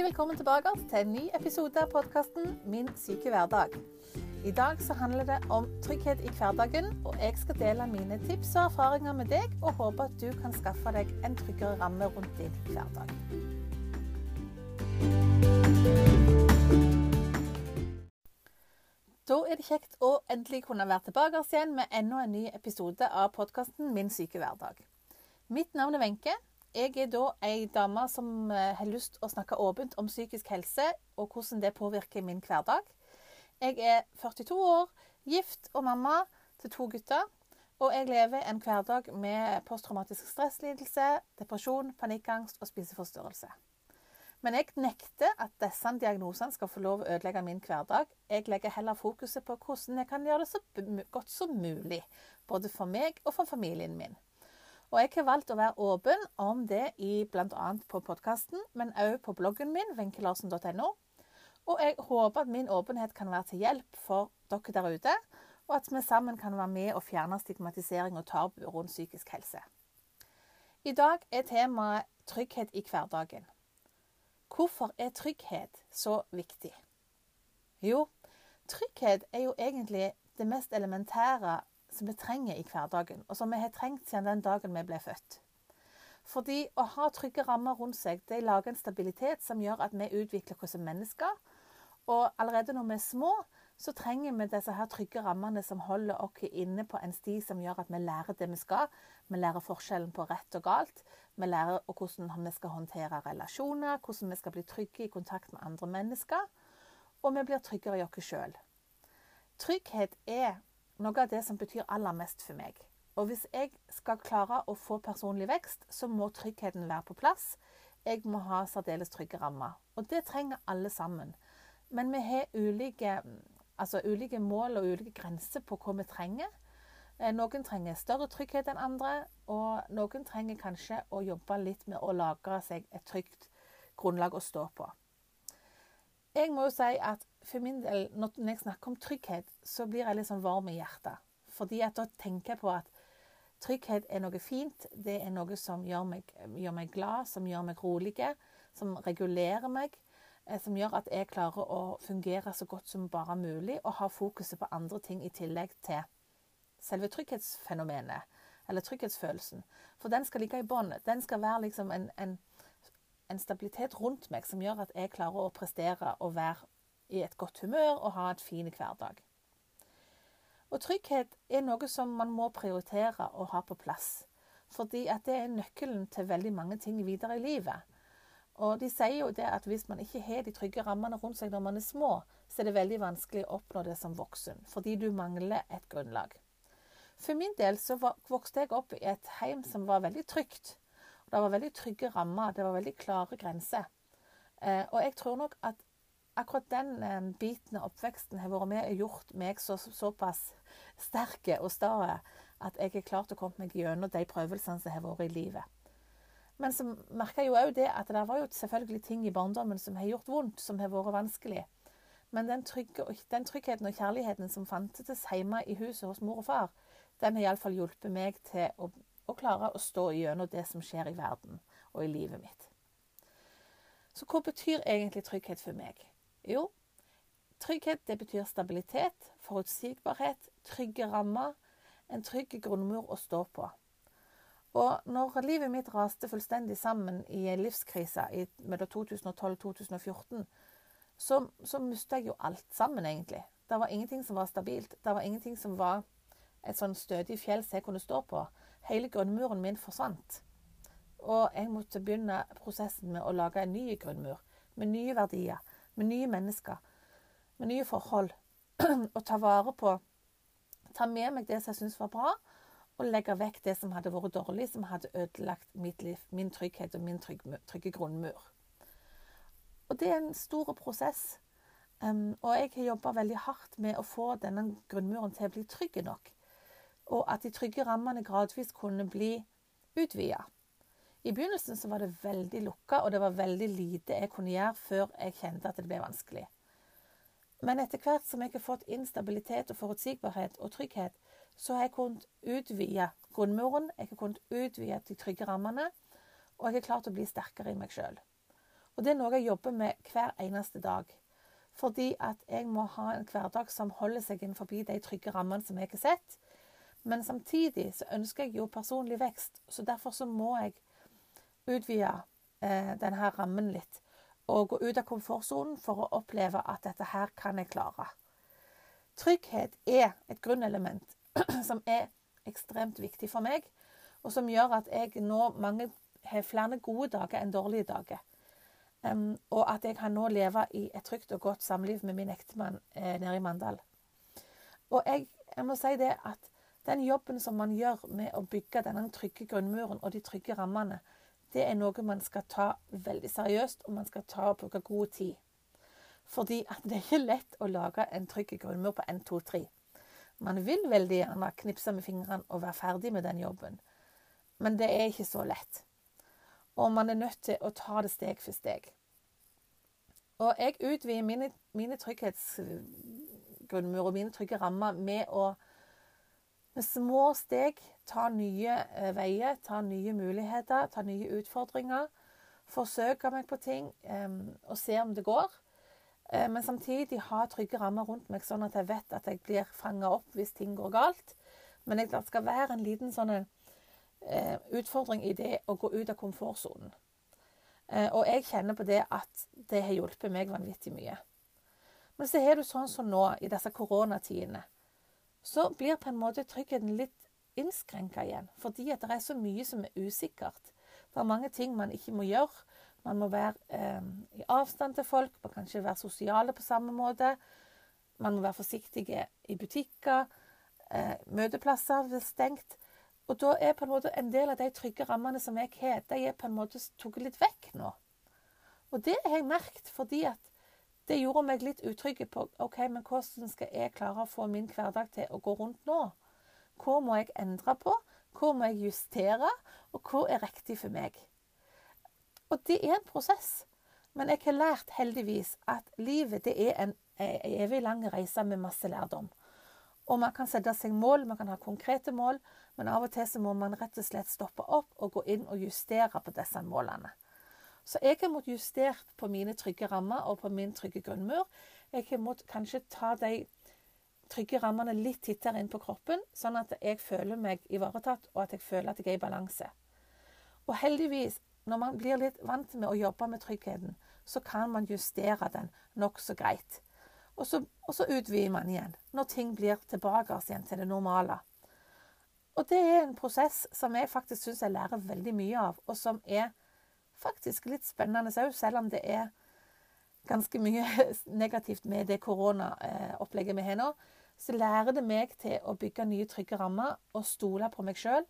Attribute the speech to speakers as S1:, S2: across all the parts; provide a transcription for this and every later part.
S1: Hjertelig velkommen tilbake til en ny episode av podkasten Min syke hverdag. I dag så handler det om trygghet i hverdagen, og jeg skal dele mine tips og erfaringer med deg, og håper at du kan skaffe deg en tryggere ramme rundt din hverdag. Da er det kjekt å endelig kunne være tilbake igjen med enda en ny episode av podkasten Min syke hverdag. Mitt navn er Wenche. Jeg er da ei dame som eh, har lyst å snakke åpent om psykisk helse, og hvordan det påvirker min hverdag. Jeg er 42 år, gift og mamma til to gutter. Og jeg lever en hverdag med posttraumatisk stresslidelse, depresjon, panikkangst og spiseforstyrrelse. Men jeg nekter at disse diagnosene skal få lov å ødelegge min hverdag. Jeg legger heller fokuset på hvordan jeg kan gjøre det så godt som mulig, både for meg og for familien min. Og jeg har valgt å være åpen om det i bl.a. på podkasten, men òg på bloggen min, wenchelarsen.no. Og jeg håper at min åpenhet kan være til hjelp for dere der ute, og at vi sammen kan være med og fjerne stigmatisering og tabu rundt psykisk helse. I dag er temaet trygghet i hverdagen. Hvorfor er trygghet så viktig? Jo, trygghet er jo egentlig det mest elementære som vi trenger i hverdagen, og som vi har trengt siden den dagen vi ble født. Fordi å ha trygge rammer rundt seg, det lager en stabilitet som gjør at vi utvikler oss som mennesker. Og allerede når vi er små, så trenger vi disse her trygge rammene som holder oss inne på en sti som gjør at vi lærer det vi skal. Vi lærer forskjellen på rett og galt. Vi lærer hvordan vi skal håndtere relasjoner, hvordan vi skal bli trygge i kontakt med andre mennesker. Og vi blir tryggere i oss sjøl. Trygghet er noe av det som betyr aller mest for meg. Og hvis jeg skal klare å få personlig vekst, så må tryggheten være på plass. Jeg må ha særdeles trygge rammer. Og det trenger alle sammen. Men vi har ulike, altså ulike mål og ulike grenser på hva vi trenger. Eh, noen trenger større trygghet enn andre, og noen trenger kanskje å jobbe litt med å lage seg et trygt grunnlag å stå på. Jeg må jo si at for min del, når jeg snakker om trygghet, så blir jeg litt sånn varm i hjertet. Fordi at da tenker jeg på at trygghet er noe fint. Det er noe som gjør meg, gjør meg glad, som gjør meg rolig, som regulerer meg. Eh, som gjør at jeg klarer å fungere så godt som bare mulig, og ha fokuset på andre ting i tillegg til selve trygghetsfenomenet, eller trygghetsfølelsen. For den skal ligge i bånn. Den skal være liksom en, en en stabilitet rundt meg som gjør at jeg klarer å prestere og være i et godt humør og ha et fin hverdag. Og trygghet er noe som man må prioritere å ha på plass. Fordi at det er nøkkelen til veldig mange ting videre i livet. Og de sier jo det at hvis man ikke har de trygge rammene rundt seg når man er små, så er det veldig vanskelig å oppnå det som voksen, fordi du mangler et grunnlag. For min del så vokste jeg opp i et heim som var veldig trygt. Det var veldig trygge rammer, det var veldig klare grenser. Eh, og jeg tror nok at akkurat den eh, biten av oppveksten har vært med og gjort meg så, såpass sterke og sta at jeg har klart å komme meg gjennom de prøvelsene som har vært i livet. Men så merka jeg jo òg det at det var jo selvfølgelig ting i barndommen som har gjort vondt, som har vært vanskelig. Men den, trygge, den tryggheten og kjærligheten som fantes hjemme i huset hos mor og far, den har iallfall hjulpet meg til å å klare å stå gjennom det som skjer i verden og i livet mitt. Så hva betyr egentlig trygghet for meg? Jo, trygghet det betyr stabilitet, forutsigbarhet, trygge rammer, en trygg grunnmur å stå på. Og når livet mitt raste fullstendig sammen i en livskrise mellom 2012 og 2014, så, så mista jeg jo alt sammen, egentlig. Det var ingenting som var stabilt. Det var ingenting som var et sånn stødig fjell som jeg kunne stå på hele grunnmuren min forsvant. Og jeg måtte begynne prosessen med å lage en ny grunnmur. Med nye verdier, med nye mennesker, med nye forhold. og ta vare på Ta med meg det som jeg syns var bra, og legge vekk det som hadde vært dårlig, som hadde ødelagt mitt liv, min trygghet og min trygge, trygge grunnmur. Og det er en stor prosess. Um, og jeg har jobba veldig hardt med å få denne grunnmuren til å bli trygg nok og at de trygge rammene gradvis kunne bli utvida. I begynnelsen så var det veldig lukka, og det var veldig lite jeg kunne gjøre før jeg kjente at det ble vanskelig. Men etter hvert som jeg har fått inn stabilitet og forutsigbarhet og trygghet, så har jeg kunnet utvide grunnmuren, jeg har kunnet utvide de trygge rammene, og jeg har klart å bli sterkere i meg sjøl. Og det er noe jeg jobber med hver eneste dag. Fordi at jeg må ha en hverdag som holder seg innenfor de trygge rammene som jeg har sett. Men samtidig så ønsker jeg jo personlig vekst, så derfor så må jeg utvide eh, denne rammen litt. Og gå ut av komfortsonen for å oppleve at dette her kan jeg klare. Trygghet er et grunnelement som er ekstremt viktig for meg, og som gjør at jeg nå mange, har flere gode dager enn dårlige dager. Um, og at jeg kan nå leve i et trygt og godt samliv med min ektemann eh, nede i Mandal. Og jeg, jeg, må si det at den jobben som man gjør med å bygge denne trygge grunnmuren og de trygge rammene, det er noe man skal ta veldig seriøst, og man skal ta og bruke god tid. Fordi det er ikke lett å lage en trygg grunnmur på 1, 2, 3. Man vil veldig gjerne knipse med fingrene og være ferdig med den jobben. Men det er ikke så lett. Og man er nødt til å ta det steg for steg. Og jeg utvider mine, mine trygghetsgrunnmurer og mine trygge rammer med å med små steg ta nye eh, veier, ta nye muligheter, ta nye utfordringer. Forsøke meg på ting eh, og se om det går. Eh, men samtidig ha trygge rammer rundt meg, sånn at jeg vet at jeg blir fanga opp hvis ting går galt. Men det skal være en liten sånn eh, utfordring i det å gå ut av komfortsonen. Og jeg kjenner på det at det har hjulpet meg vanvittig mye. Men så har du sånn som nå, i disse koronatidene, så blir på en måte tryggheten litt innskrenka igjen. Fordi at det er så mye som er usikkert. Det er mange ting man ikke må gjøre. Man må være eh, i avstand til folk, man kan ikke være sosiale på samme måte. Man må være forsiktige i butikker. Eh, møteplasser er stengt. Og da er på en måte en del av de trygge rammene som jeg har, de er på en måte tatt litt vekk nå. Og det har jeg merket fordi at det gjorde meg litt utrygge på ok, men hvordan skal jeg klare å få min hverdag til å gå rundt nå? Hva må jeg endre på? Hva må jeg justere? Og hva er riktig for meg? Og det er en prosess. Men jeg har lært heldigvis at livet det er en, en evig lang reise med masse lærdom. Og man kan sette seg mål, man kan ha konkrete mål, men av og til så må man rett og slett stoppe opp og gå inn og justere på disse målene. Så jeg har måttet justere på mine trygge rammer og på min trygge grunnmur. Jeg har måttet kanskje ta de trygge rammene litt tettere inn på kroppen, sånn at jeg føler meg ivaretatt, og at jeg føler at jeg er i balanse. Og heldigvis, når man blir litt vant med å jobbe med tryggheten, så kan man justere den nokså greit. Og så, og så, utvider man igjen når ting blir tilbake igjen til det normale. Og det er en prosess som jeg faktisk syns jeg lærer veldig mye av, og som er faktisk litt spennende òg, selv om det er ganske mye negativt med det koronaopplegget vi har nå. Så lærer det meg til å bygge nye, trygge rammer og stole på meg sjøl.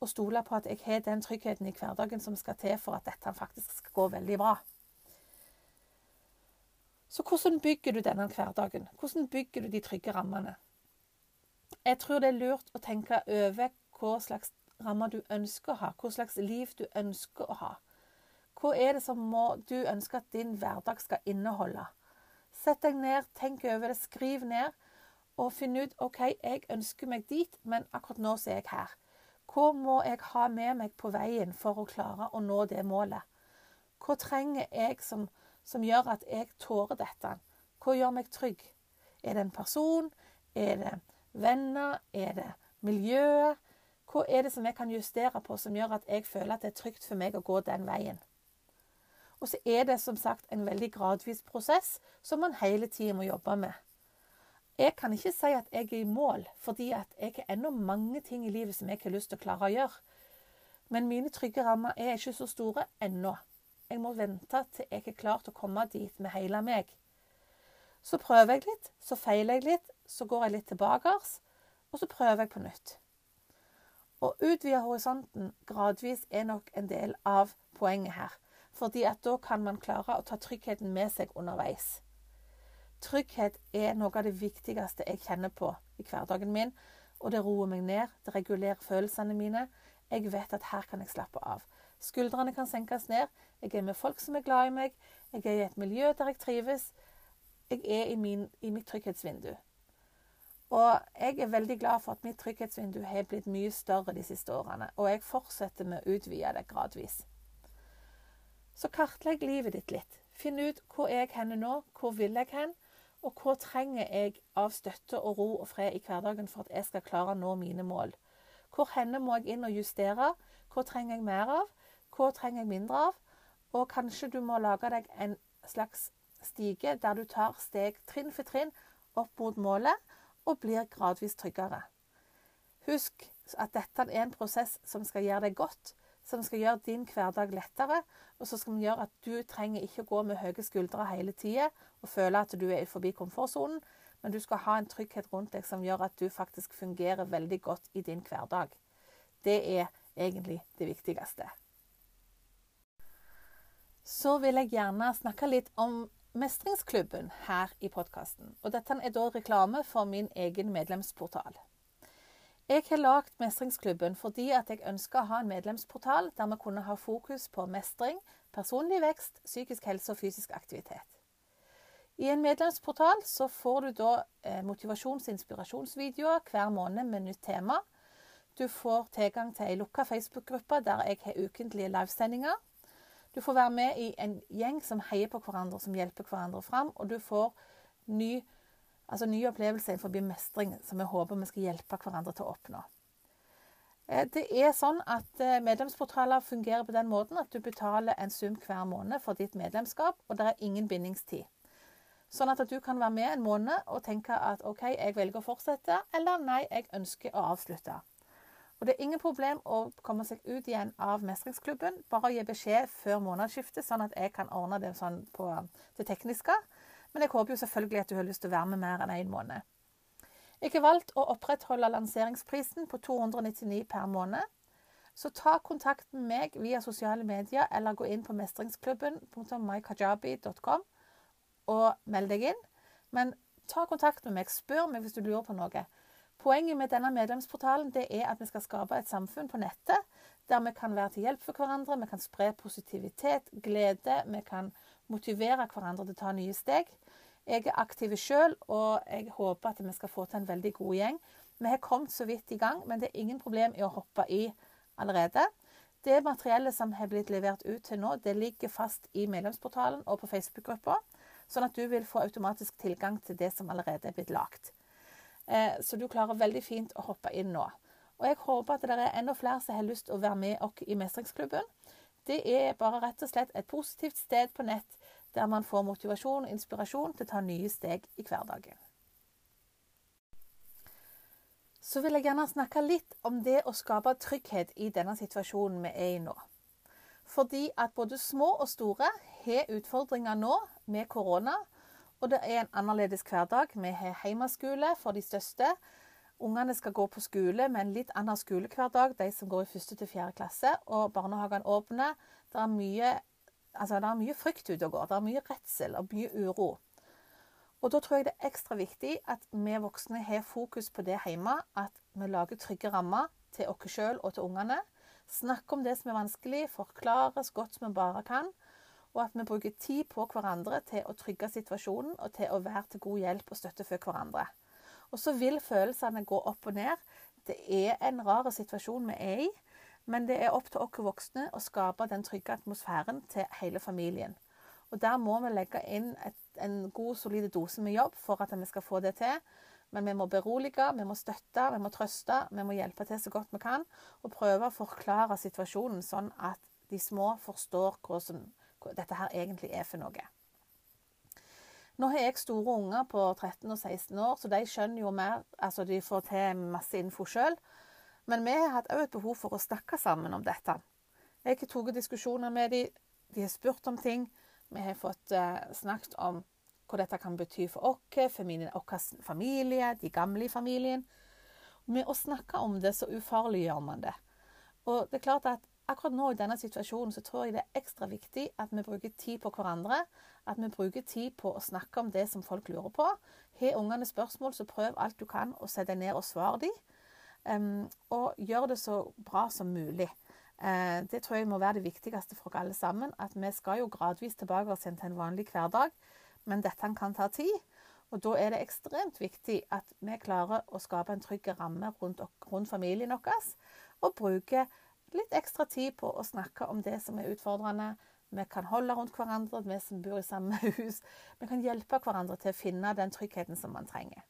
S1: Og stole på at jeg har den tryggheten i hverdagen som skal til for at dette faktisk skal gå veldig bra. Så hvordan bygger du denne hverdagen? Hvordan bygger du de trygge rammene? Jeg tror det er lurt å tenke over hva slags rammer du ønsker å ha, hva slags liv du ønsker å ha. Hva er det som må, du ønsker at din hverdag skal inneholde? Sett deg ned, tenk over det, skriv ned, og finn ut OK, jeg ønsker meg dit, men akkurat nå så er jeg her. Hva må jeg ha med meg på veien for å klare å nå det målet? Hva trenger jeg som som gjør at jeg tårer dette? Hva gjør meg trygg? Er det en person? Er det venner? Er det miljøet? Hva er det som jeg kan justere på som gjør at jeg føler at det er trygt for meg å gå den veien? Og så er det som sagt en veldig gradvis prosess som man hele tida må jobbe med. Jeg kan ikke si at jeg er i mål, fordi at jeg har ennå mange ting i livet som jeg har lyst til å klare å gjøre. Men mine trygge rammer er ikke så store ennå. Jeg må vente til jeg er klar til å komme dit med hele meg. Så prøver jeg litt, så feiler jeg litt, så går jeg litt tilbake, og så prøver jeg på nytt. Å utvide horisonten gradvis er nok en del av poenget her. Fordi at da kan man klare å ta tryggheten med seg underveis. Trygghet er noe av det viktigste jeg kjenner på i hverdagen min. Og det roer meg ned, det regulerer følelsene mine. Jeg vet at her kan jeg slappe av. Skuldrene kan senkes ned. Jeg er med folk som er glad i meg. Jeg er i et miljø der jeg trives. Jeg er i, min, i mitt trygghetsvindu. Og jeg er veldig glad for at mitt trygghetsvindu har blitt mye større de siste årene. Og jeg fortsetter med å utvide det gradvis. Så kartlegg livet ditt litt. Finn ut hvor jeg henne nå, hvor vil jeg hen, og hva trenger jeg av støtte og ro og fred i hverdagen for at jeg skal klare å nå mine mål. Hvor henne må jeg inn og justere? Hva trenger jeg mer av? Hva trenger jeg mindre av? Og kanskje du må lage deg en slags stige der du tar steg trinn for trinn opp mot målet og blir gradvis tryggere. Husk at dette er en prosess som skal gjøre deg godt, som skal gjøre din hverdag lettere, og som skal gjøre at du trenger ikke å gå med høye skuldre hele tida og føle at du er forbi komfortsonen, men du skal ha en trygghet rundt deg som gjør at du faktisk fungerer veldig godt i din hverdag. Det er egentlig det viktigste. Så vil jeg gjerne snakke litt om Mestringsklubben her i podkasten. Og dette er da reklame for min egen medlemsportal. Jeg har lagd Mestringsklubben fordi at jeg ønsker å ha en medlemsportal der vi kunne ha fokus på mestring, personlig vekst, psykisk helse og fysisk aktivitet. I en medlemsportal så får du da eh, motivasjons- og inspirasjonsvideoer hver måned med nytt tema. Du får tilgang til ei lukka Facebook-gruppe der jeg har ukentlige livesendinger. Du får være med i en gjeng som heier på hverandre, som hjelper hverandre fram. Og du får ny, altså nye opplevelser innenfor mestring som vi håper vi skal hjelpe hverandre til å oppnå. Eh, det er sånn at eh, Medlemsportaler fungerer på den måten at du betaler en sum hver måned for ditt medlemskap, og det er ingen bindingstid. Sånn at du kan være med en måned og tenke at OK, jeg velger å fortsette, eller nei, jeg ønsker å avslutte. Og Det er ingen problem å komme seg ut igjen av mestringsklubben. Bare gi beskjed før månedsskiftet, sånn at jeg kan ordne det sånn på det tekniske. Men jeg håper jo selvfølgelig at du har lyst til å være med mer enn én en måned. Jeg har valgt å opprettholde lanseringsprisen på 299 per måned. Så ta kontakt med meg via sosiale medier eller gå inn på mestringsklubben.mykajabi.com og meld deg inn. Men ta kontakt med meg. Spør meg hvis du lurer på noe. Poenget med denne medlemsportalen er at vi skal skape et samfunn på nettet der vi kan være til hjelp for hverandre, vi kan spre positivitet, glede, vi kan motivere hverandre til å ta nye steg. Jeg er aktiv sjøl, og jeg håper at vi skal få til en veldig god gjeng. Vi har kommet så vidt i gang, men det er ingen problem i å hoppe i allerede. Det materiellet som har blitt levert ut til nå, det ligger fast i medlemsportalen og på Facebook-gruppa, sånn at du vil få automatisk tilgang til det som allerede er blitt lagt. Eh, så du klarer veldig fint å hoppe inn nå. Og jeg håper at det er enda flere som har lyst til å være med oss i Mestringsklubben. Det er bare rett og slett et positivt sted på nett der man får motivasjon og inspirasjon til å ta nye steg i hverdagen. Så vil jeg gjerne snakke litt om det å skape trygghet i denne situasjonen vi er i nå. Fordi at både små og store har utfordringer nå med korona, og det er en annerledes hverdag. Vi har hjemmeskole for de største. Ungene skal gå på skole med en litt annen skolehverdag, de som går i første til fjerde klasse. Og barnehagene åpner. Det er, mye, altså det er mye frykt ute og går. Det er mye redsel og mye uro. Og Da tror jeg det er ekstra viktig at vi voksne har fokus på det hjemme. At vi lager trygge rammer til oss sjøl og til ungene. Snakke om det som er vanskelig, forklare så godt som vi bare kan og at vi bruker tid på hverandre til å trygge situasjonen og til å være til god hjelp og støtte for hverandre. Og så vil følelsene gå opp og ned. Det er en rar situasjon vi er i, men det er opp til oss voksne å skape den trygge atmosfæren til hele familien. Og Der må vi legge inn et, en god, solid dose med jobb for at vi skal få det til. Men vi må berolige, vi må støtte, vi må trøste, vi må hjelpe til så godt vi kan. Og prøve å forklare situasjonen sånn at de små forstår hva som dette her egentlig er for noe. Nå har jeg store unger på 13 og 16 år, så de skjønner jo mer. Altså de får til masse info sjøl. Men vi har hatt òg et behov for å snakke sammen om dette. Jeg har tatt diskusjoner med dem, de har spurt om ting. Vi har fått uh, snakket om hva dette kan bety for oss, vår familie, de gamle i familien. Med å snakke om det, så ufarliggjør man det. Og det er klart at akkurat nå i denne situasjonen så tror jeg det er ekstra viktig at vi bruker tid på hverandre. At vi bruker tid på å snakke om det som folk lurer på. Har ungene spørsmål, så prøv alt du kan å sette deg ned og svare dem. Og gjøre det så bra som mulig. Uh, det tror jeg må være det viktigste for alle sammen. At vi skal jo gradvis tilbake til en vanlig hverdag, men dette kan ta tid. Og Da er det ekstremt viktig at vi klarer å skape en trygg ramme rundt, rundt familien vår, og bruke litt ekstra tid på å snakke om det som er utfordrende, Vi kan holde rundt hverandre, vi som bor i samme hus. Vi kan hjelpe hverandre til å finne den tryggheten som man trenger.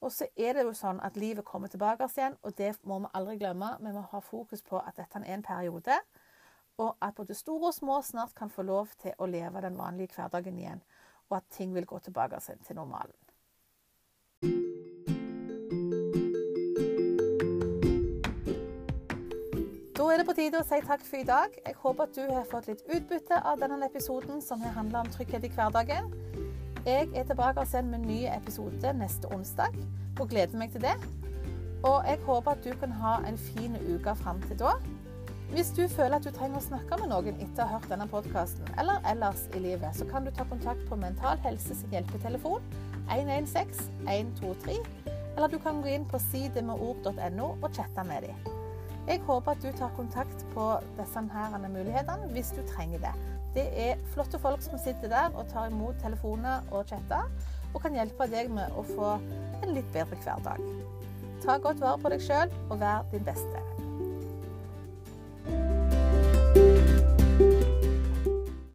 S1: Og så er det jo sånn at livet kommer tilbake oss igjen, og det må vi aldri glemme. Vi må ha fokus på at dette er en periode, og at både store og små snart kan få lov til å leve den vanlige hverdagen igjen, og at ting vil gå tilbake til normalen. Da er det på tide å si takk for i dag. Jeg håper at du har fått litt utbytte av denne episoden som har handla om trygghet i hverdagen. Jeg er tilbake igjen med en ny episode neste onsdag og gleder meg til det. Og jeg håper at du kan ha en fin uke fram til da. Hvis du føler at du trenger å snakke med noen etter å ha hørt denne podkasten, eller ellers i livet, så kan du ta kontakt på Mental Helse sin hjelpetelefon 116 123, eller du kan gå inn på sidemedord.no og chatte med dem. Jeg håper at du tar kontakt på disse mulighetene hvis du trenger det. Det er flotte folk som sitter der og tar imot telefoner og chatter, og kan hjelpe deg med å få en litt bedre hverdag. Ta godt vare på deg sjøl, og vær din beste.